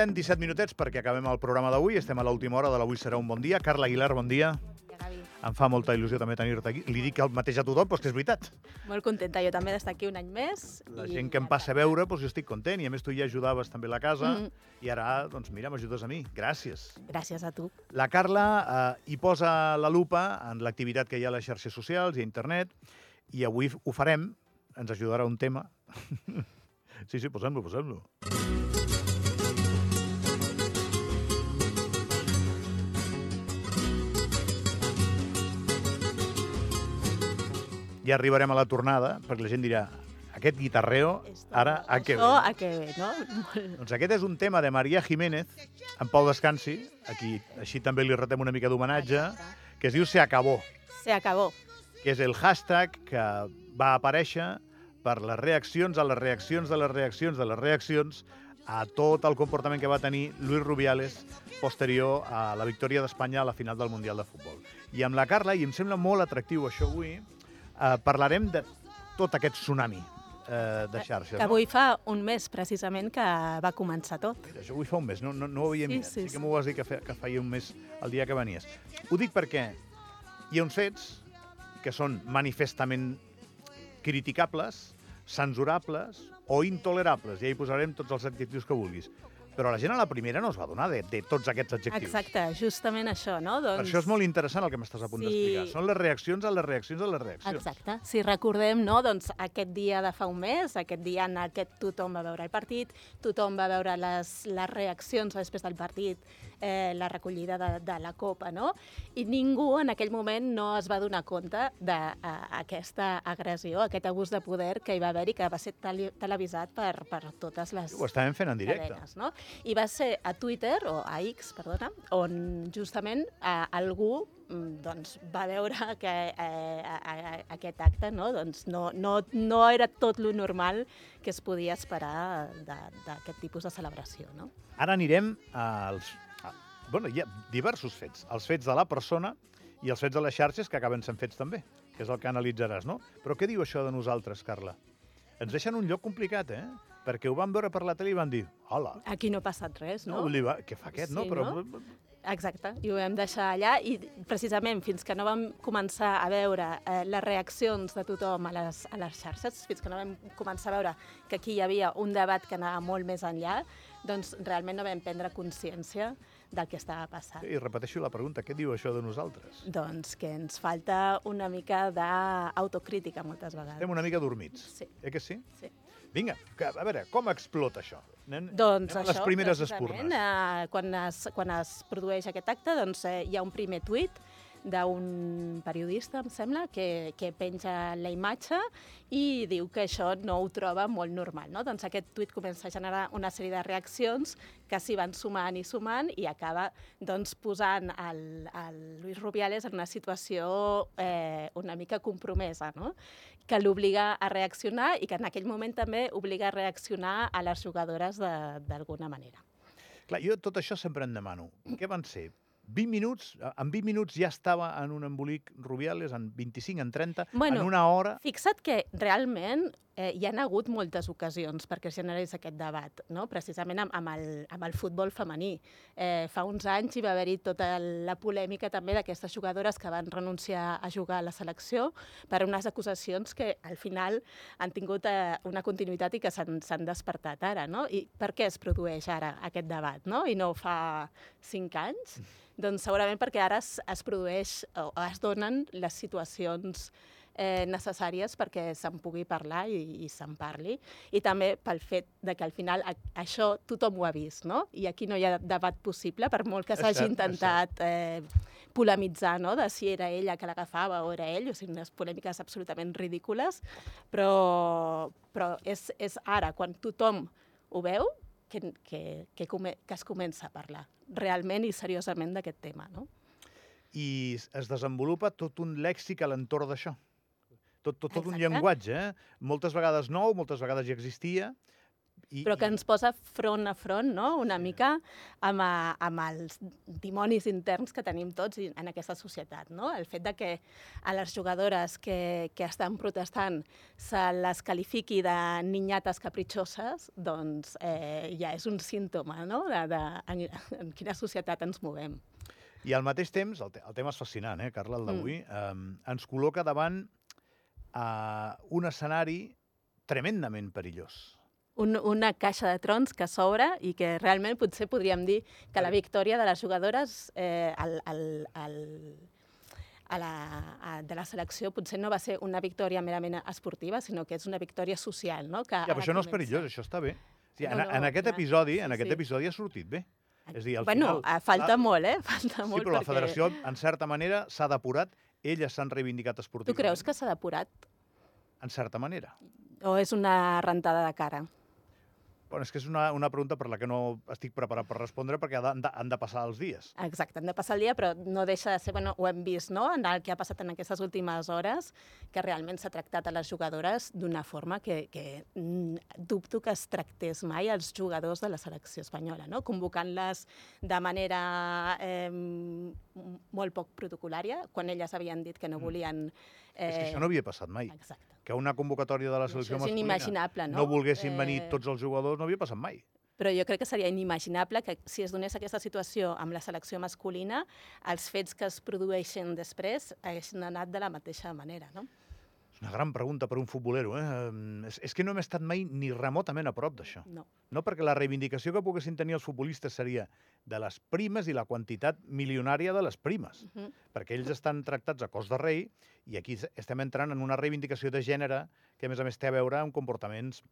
queden 17 minutets perquè acabem el programa d'avui. Estem a l'última hora de l'Avui serà un bon dia. Carla Aguilar, bon dia. Gavi. Em fa molta il·lusió també tenir-te aquí. Li dic el mateix a tothom, però és que és veritat. Molt contenta jo també d'estar aquí un any més. La i gent que em passa a veure, doncs jo estic content. I a més tu ja ajudaves també la casa. Mhm. I ara, doncs mira, m'ajudes a mi. Gràcies. Gràcies a tu. La Carla eh, hi posa la lupa en l'activitat que hi ha a les xarxes socials i a internet. I avui ho farem. Ens ajudarà un tema. sí, sí, posem-lo, posem-lo. Ja arribarem a la tornada, perquè la gent dirà aquest guitarreo, ara a què ve? Això, a què ve, no? Doncs aquest és un tema de Maria Jiménez, en Pau Descansi, aquí així també li retem una mica d'homenatge, que es diu Se acabó, Se acabó. que és el hashtag que va aparèixer per les reaccions a les reaccions de les reaccions de les reaccions a tot el comportament que va tenir Luis Rubiales posterior a la victòria d'Espanya a la final del Mundial de Futbol. I amb la Carla, i em sembla molt atractiu això avui, eh, parlarem de tot aquest tsunami eh, de xarxes. Que avui fa un mes, precisament, que va començar tot. Mira, això avui fa un mes, no, no, no ho havia Sí, mirat. sí, Sí, que m'ho vas dir que, fe, que feia un mes el dia que venies. Ho dic perquè hi ha uns fets que són manifestament criticables, censurables o intolerables. Ja hi posarem tots els adjectius que vulguis. Però la gent a la primera no es va donar de, de tots aquests adjectius. Exacte, justament això, no? Doncs... Per això és molt interessant el que m'estàs a punt Sí. d'explicar. Són les reaccions a les reaccions a les reaccions. Exacte. Si recordem, no, doncs aquest dia de fa un mes, aquest dia en que tothom va veure el partit, tothom va veure les, les reaccions després del partit, eh, la recollida de, de la copa, no? I ningú en aquell moment no es va donar compte d'aquesta agressió, aquest abús de poder que hi va haver i que va ser tele televisat per, per totes les Ho estàvem fent en directe. cadenes, no? I va ser a Twitter, o a X, perdona, on justament eh, algú mm, doncs, va veure que eh, a, a, aquest acte no, doncs no, no, no era tot lo normal que es podia esperar d'aquest tipus de celebració. No? Ara anirem als... Bueno, hi ha diversos fets. Els fets de la persona i els fets de les xarxes que acaben sent fets també, que és el que analitzaràs, no? Però què diu això de nosaltres, Carla? Ens deixen un lloc complicat, eh? Perquè ho van veure per la tele i van dir, hola, Aquí no ha passat res, no? no? Va, què fa aquest, no? Sí, Però no? Exacte, i ho vam deixar allà i precisament fins que no vam començar a veure eh, les reaccions de tothom a les, a les xarxes, fins que no vam començar a veure que aquí hi havia un debat que anava molt més enllà, doncs realment no vam prendre consciència del que estava passant. I repeteixo la pregunta, què diu això de nosaltres? Doncs que ens falta una mica d'autocrítica moltes vegades. Estem una mica dormits. Sí. Eh que sí? Sí. Vinga, a veure, com explota això? Anem, Doncs anem a les això, primeres espurnes. Eh, quan, es, quan es produeix aquest acte, doncs, eh, hi ha un primer tuit d'un periodista, em sembla, que, que penja la imatge i diu que això no ho troba molt normal. No? Doncs aquest tuit comença a generar una sèrie de reaccions que s'hi van sumant i sumant i acaba doncs, posant el, el Luis Rubiales en una situació eh, una mica compromesa, no? que l'obliga a reaccionar i que en aquell moment també obliga a reaccionar a les jugadores d'alguna manera. Clar, jo tot això sempre em demano. Què van ser? 20 minuts? En 20 minuts ja estava en un embolic Rubiales, en 25, en 30, Bueno, en una hora... Fixa't que realment eh, hi han hagut moltes ocasions perquè es generés aquest debat, no? precisament amb, amb, el, amb el futbol femení. Eh, fa uns anys hi va haver-hi tota la polèmica també d'aquestes jugadores que van renunciar a jugar a la selecció per unes acusacions que al final han tingut eh, una continuïtat i que s'han s'han despertat ara. No? I per què es produeix ara aquest debat no? i no fa cinc anys? Doncs segurament perquè ara es, es produeix o es donen les situacions eh, necessàries perquè se'n pugui parlar i, i se'n parli. I també pel fet de que al final a, això tothom ho ha vist, no? I aquí no hi ha debat possible, per molt que s'hagi intentat eh, polemitzar, no?, de si era ella que l'agafava o era ell, o sigui, unes polèmiques absolutament ridícules, però, però és, és ara, quan tothom ho veu, que, que, que, come, que es comença a parlar realment i seriosament d'aquest tema, no? I es desenvolupa tot un lèxic a l'entorn d'això. Tot, tot, tot un llenguatge, eh? Moltes vegades nou, moltes vegades ja existia, I, però que ens posa front a front, no?, una mica amb, a, amb els dimonis interns que tenim tots en aquesta societat, no? El fet de que a les jugadores que, que estan protestant se les qualifiqui de ninyates capritxoses, doncs eh, ja és un símptoma, no?, de, de en, en quina societat ens movem. I al mateix temps, el, te el tema és fascinant, eh, Carla, el d'avui, mm. eh, ens col·loca davant eh, un escenari tremendament perillós. un, una caixa de trons que s'obre i que realment potser podríem dir que la victòria de les jugadores eh, al, al, al, a la, a, de la selecció potser no va ser una victòria merament esportiva, sinó que és una victòria social, no? Que Ja, però això no és perillós, això està bé. Sí, No, en, no, en aquest clar. episodi, Sí, en aquest sí. episodi ha sortit bé. És a dir, al bueno, final... eh, falta la- molt, eh? Falta Sí, molt però la perquè... federació, en certa manera, s'ha depurat. Elles s'han reivindicat Tu esportivament. creus que s'ha depurat? En certa manera. O és una rentada de cara? Bueno, és que és una, una pregunta per la que no estic preparat per respondre perquè han de, han de passar els dies. Exacte, hem de passar el dia, però no deixa de ser, bueno, ho hem vist, no?, en el que ha passat en aquestes últimes hores, que realment s'ha tractat a les jugadores d'una forma que, que mm, dubto que es tractés mai als jugadors de la selecció espanyola, no?, convocant-les de manera eh, molt poc protocolària, quan elles havien dit que no volien... Eh... És que això no havia passat mai. Exacte. Que una convocatòria de la selecció és masculina no? no volguessin Eh, venir tots els jugadors, no havia passat mai. Però jo crec que seria inimaginable que si es donés aquesta situació amb la selecció masculina, els fets que es produeixen després haguessin anat de la mateixa manera, no? És una gran pregunta per un futbolero. Eh? És, és que no hem estat mai ni remotament a prop d'això. No. No perquè la reivindicació que poguessin tenir els futbolistes seria de les primes i la quantitat milionària de les primes. Uh -huh. perquè ells estan tractats a cos de rei i aquí es- estem entrant en una reivindicació de gènere que, a més a més, té a veure amb comportaments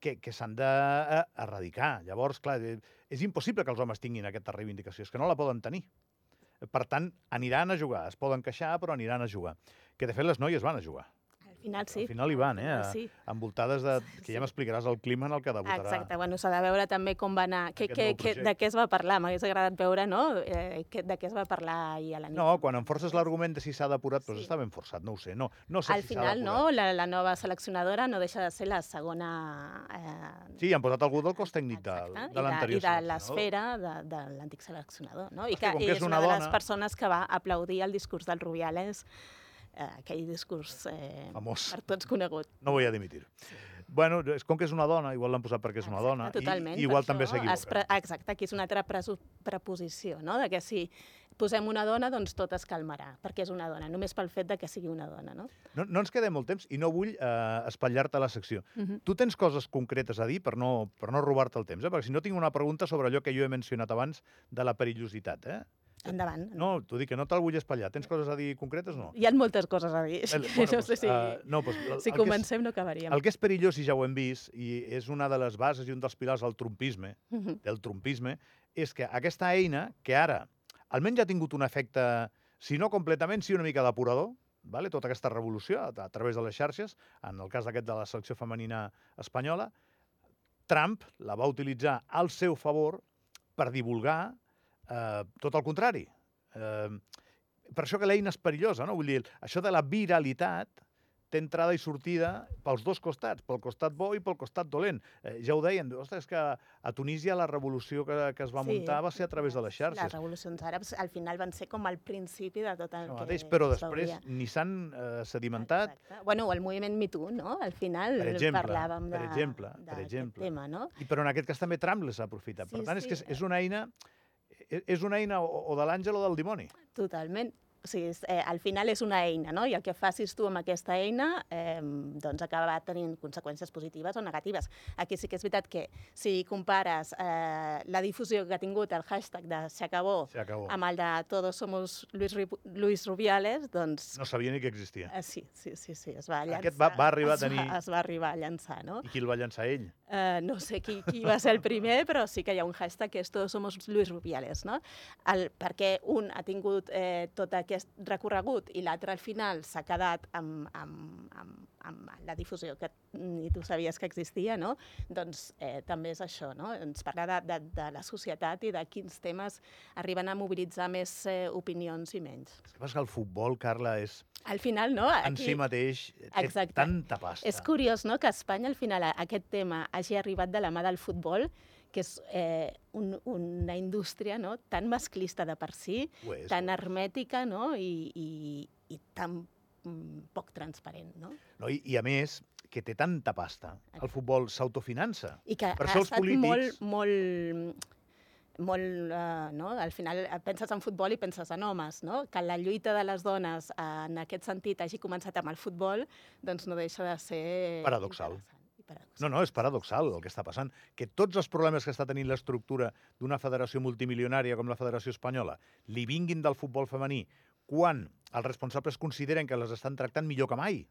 que, que s'han d'erradicar. Llavors, clar, eh, és impossible que els homes tinguin aquesta reivindicació, és que no la poden tenir. Per tant, aniran a jugar, es poden queixar, però aniran a jugar. Que, de fet, les noies van a jugar. Al final sí. Al final hi van, eh? Sí. Envoltades de... que ja m'explicaràs el clima en el que debutarà. Exacte, bueno, s'ha de veure també com va anar, que, que, que, de què es va parlar, m'hagués agradat veure, no?, eh, que, de què es va parlar ahir a la nit. No, quan em forces l'argument de si s'ha depurat, doncs Sí. està ben forçat, no ho sé. No, no sé Al si final, no, la, la nova seleccionadora no deixa de ser la segona... Eh, Sí, han posat algú del cos tècnic de, Exacte, de l'anterior I de, de l'esfera de, de l'antic seleccionador, no? I Hosti, que, i és és una, una de les dona- persones que va aplaudir el discurs del Rubiales, aquell discurs eh, Famós. per tots conegut. No voy a dimitir. Bueno, és, com que és una dona, igual l'han posat perquè és una Exacte, dona, totalment, i igual també s'equivoca. Exacte, aquí és una altra preposició, no? de que si posem una dona, doncs tot es calmarà, perquè és una dona, només pel fet de que sigui una dona. No? No, no ens queda molt temps i no vull eh, espatllar-te la secció. Uh -huh. Tu tens coses concretes a dir per no, per no robar-te el temps, eh? perquè si no tinc una pregunta sobre allò que jo he mencionat abans de la perillositat. Eh? Endavant. No, t'ho dic, que no te'l vull espatllar. Tens coses a dir concretes o no? Hi ha moltes coses a dir. El- no sé si, eh, no, doncs, el, si que és- comencem no acabaríem. El que és perillós, i ja ho hem vist, i és una de les bases i un dels pilars del trumpisme, Uh -huh. del trumpisme, és que aquesta eina, que ara almenys ja ha tingut un efecte, si no completament, sí una mica depurador, vale? tota aquesta revolució a, a través de les xarxes, en el cas d'aquest de la selecció femenina espanyola, Trump la va utilitzar al seu favor per divulgar eh, tot el contrari. Eh, per això que l'eina és perillosa, no? Vull dir, això de la viralitat té entrada i sortida pels dos costats, pel costat bo i pel costat dolent. Eh, ja ho deien, ostres, és que a Tunísia la revolució que, que es va Sí, muntar va ser a través de les Les xarxes. revolucions àrabs al final van ser com el principi de tot el que mateix, però es després ni s'han eh, sedimentat. Exacte. Bueno, el moviment Me Too, no? Al final Per exemple, parlàvem de, per exemple, per d'aquest exemple. tema, no? I però en aquest cas també Trump les ha aprofitat. Per Sí, tant, és que sí. és, és una eina és una eina o, de l'àngel o del dimoni. Totalment. O sigui, és, eh, al final és una eina, no? I el que facis tu amb aquesta eina eh, doncs acaba tenint conseqüències positives o negatives. Aquí sí que és veritat que si compares eh, la difusió que ha tingut el hashtag de Se acabó Se acabó. amb el de Todos somos Luis, Luis Rubiales, doncs No sabia ni que existia. eh, sí, sí, sí, sí, es va llançar. Aquest va- va arribar a es va- tenir- Es va arribar a llançar, no? I qui el va llançar ell? Uh, no sé qui, qui va ser el primer, però sí que hi ha un hashtag que és Todos somos Luis Rubiales, no? El, perquè un ha tingut eh, tota aquesta aquest recorregut i l'altre al final s'ha quedat amb, amb, amb, amb la difusió que ni tu sabies que existia, no? doncs eh, també és això, no? ens parla de, de, de la societat i de quins temes arriben a mobilitzar més eh, opinions i menys. És que passa que el futbol, Carla, és Al final, no? en si mateix té Exacte. tanta pasta. És curiós no, que a Espanya al final aquest tema hagi arribat de la mà del futbol, que és eh, un, una indústria no, tan masclista de per si, és, tan hermètica no, i, i, i tan mm, poc transparent. No? No, i, I a més, que té tanta pasta. El futbol s'autofinança. I que Per ha estat polítics- molt, molt, molt uh, no? al final eh, penses en futbol i penses en homes, no? que la lluita de les dones eh, en aquest sentit hagi començat amb el futbol, doncs no deixa de ser Paradoxal. interessant paradoxal. No, no, és paradoxal el que està passant. Que tots els problemes que està tenint l'estructura d'una federació multimilionària com la Federació Espanyola li vinguin del futbol femení quan els responsables consideren que les estan tractant millor que mai.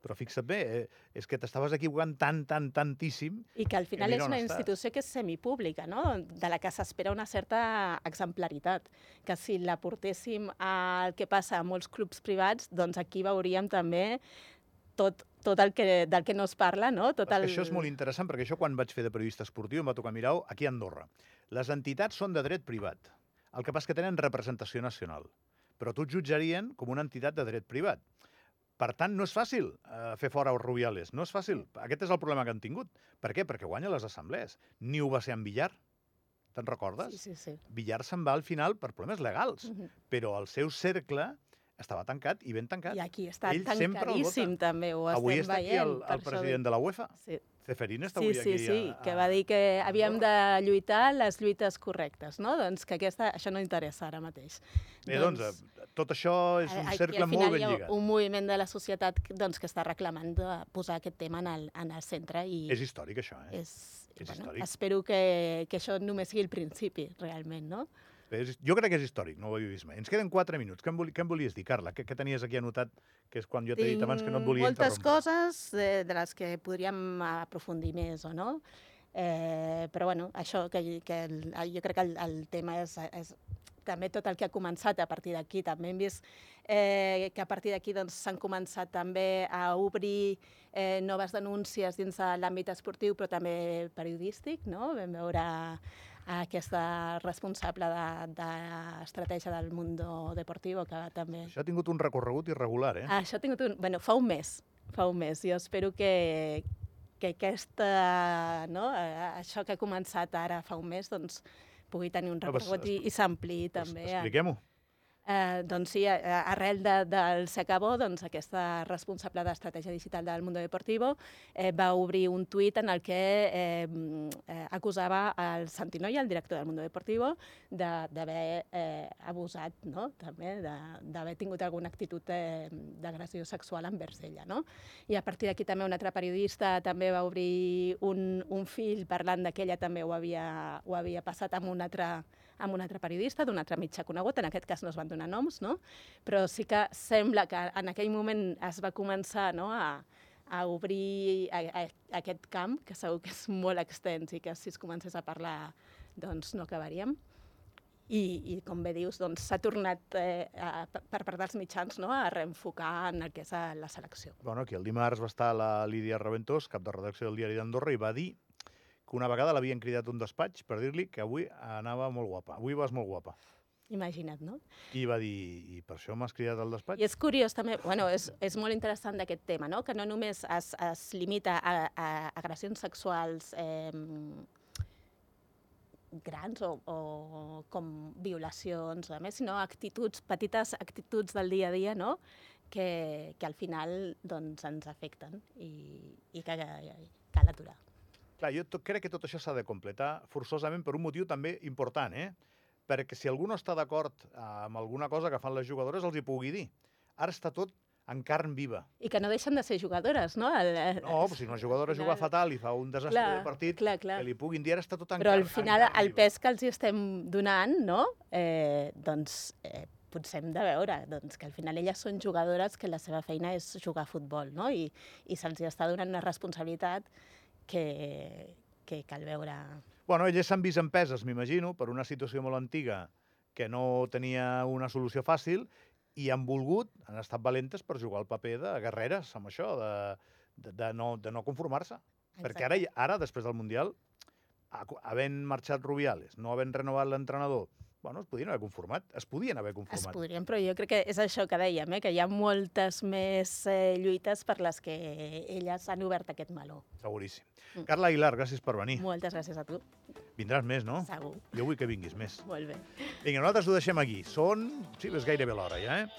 Però fixa't bé, eh, és que t'estaves equivocant tant, tant, tantíssim. I que al final és una estàs. institució que és semipública, no? de la que s'espera una certa exemplaritat, que si la portéssim al que passa a molts clubs privats, doncs aquí veuríem també tot, tot el que, del que no es parla, no? Tot el... això és molt interessant, perquè això quan vaig fer de periodista esportiu em va tocar mirar-ho aquí a Andorra. Les entitats són de dret privat. El que passa que tenen representació nacional. Però et jutjarien com una entitat de dret privat. Per tant, no és fàcil eh, fer fora els Rubiales. No és fàcil. Aquest és el problema que han tingut. Per què? Perquè guanya les assemblees. Ni ho va ser en Villar. Te'n recordes? Sí, sí, sí. Villar se'n va al final per problemes legals. Mhm. Però el seu cercle estava tancat i ben tancat. I aquí està Ell tancadíssim, també, ho Avui estem està aquí veient. el, el president de la UEFA. Sí, Ceferín està sí, avui sí, aquí. sí, a, que va dir que havíem de lluitar les lluites correctes, no? Doncs que aquesta, això no interessa ara mateix. Bé, doncs, eh, tot això és un Aquí, cercle molt ben lligat. un moviment de la societat doncs, que està reclamant de posar aquest tema en el, en el centre i És històric, això, eh? és, és bueno, històric. espero que, que això només sigui el principi, realment, no? És, jo crec que és històric, no ho havia vist mai. Ens queden 4 minuts. Què em, voli, què em volies dir, Carla? Què, què tenies aquí anotat, que és quan jo t'he dit abans que no et volia moltes interrompre? coses de, de les que podríem aprofundir més o no, eh, però bueno, això, que, que el, jo crec que el, el tema és, és també tot el que ha començat a partir d'aquí. També hem vist eh, que a partir d'aquí doncs, s'han començat també a obrir eh, noves denúncies dins de l'àmbit esportiu, però també periodístic. No? Vam veure aquesta responsable de, de estratègia del Mundo Deportivo, que també... Això ha tingut un recorregut irregular, eh? Ah, això ha tingut un... Bueno, fa un mes, fa un mes. Jo espero que, que aquesta, no, eh, això que ha començat ara fa un mes, doncs, pugui tenir un Ah, recorregut i, i s'ampliï també. Expliquem-ho. Eh, doncs sí, arrel de, del S'acabó, doncs aquesta responsable d'estratègia digital del Mundo Deportivo eh, va obrir un tuit en el que eh, eh, acusava el Santinoia, el director del Mundo Deportivo, de- d'haver eh, abusat, no? també, de- d'haver tingut alguna actitud eh, d'agressió sexual envers ella. No? I a partir d'aquí també un altre periodista també va obrir un, un fil parlant de que ella també ho havia, ho havia passat amb un altre, amb un altre periodista d'un altre mitjà conegut, en aquest cas no es van donar noms, no? però sí que sembla que en aquell moment es va començar no, a, a obrir a, a, aquest camp, que segur que és molt extens i que si es comencés a parlar doncs no acabaríem. I, i com bé dius, doncs, s'ha tornat eh, a, per part dels mitjans no, a reenfocar en el que és la selecció. Bueno, aquí el dimarts va estar la Lídia Reventós, cap de redacció del diari d'Andorra, i va dir que una vegada l'havien cridat un despatx per dir-li que avui anava molt guapa. Avui vas molt guapa. Imagina't, no? I va dir, i per això m'has cridat al despatx? I és curiós també, bueno, és, és molt interessant d'aquest tema, no? que no només es, es limita a, a agressions sexuals eh, grans o, o com violacions, a més, sinó actituds, petites actituds del dia a dia, no? que, que al final doncs, ens afecten i, i que cal aturar. Clar, jo crec que tot això s'ha de completar forçosament per un motiu també important, eh? Perquè si algú no està d'acord amb alguna cosa que fan les jugadores, els hi pugui dir. Ara està tot en carn viva. I que no deixen de ser jugadores, no? El, No, però si una jugadora juga fatal i fa un desastre Clar, de partit, clar, clar. que li puguin dir ara està tot en Però carn, al final el viva. pes que els hi estem donant, no? Eh, doncs eh, potser hem de veure doncs, que al final elles són jugadores que la seva feina és jugar a futbol, no? I, i se'ls hi està donant una responsabilitat que, que cal veure... Bueno, elles s'han vist empeses, m'imagino, per una situació molt antiga que no tenia una solució fàcil i han volgut, han estat valentes per jugar el paper de guerreres amb això, de, de, de no, de no conformar-se. Perquè ara, ara, després del Mundial, ha- havent marxat Rubiales, no havent renovat l'entrenador, bueno, es podien haver conformat, es podien haver Es conformat. podrien, però jo crec que és això que dèiem, eh? que hi ha moltes més eh, lluites per les que elles han obert aquest meló. Seguríssim. Mm. Carla Aguilar, gràcies per venir. Moltes gràcies a tu. Vindràs més, no? Segur. Jo vull que vinguis més. Molt bé. Vinga, nosaltres ho deixem aquí. Són... Sí, és gairebé l'hora ja, eh?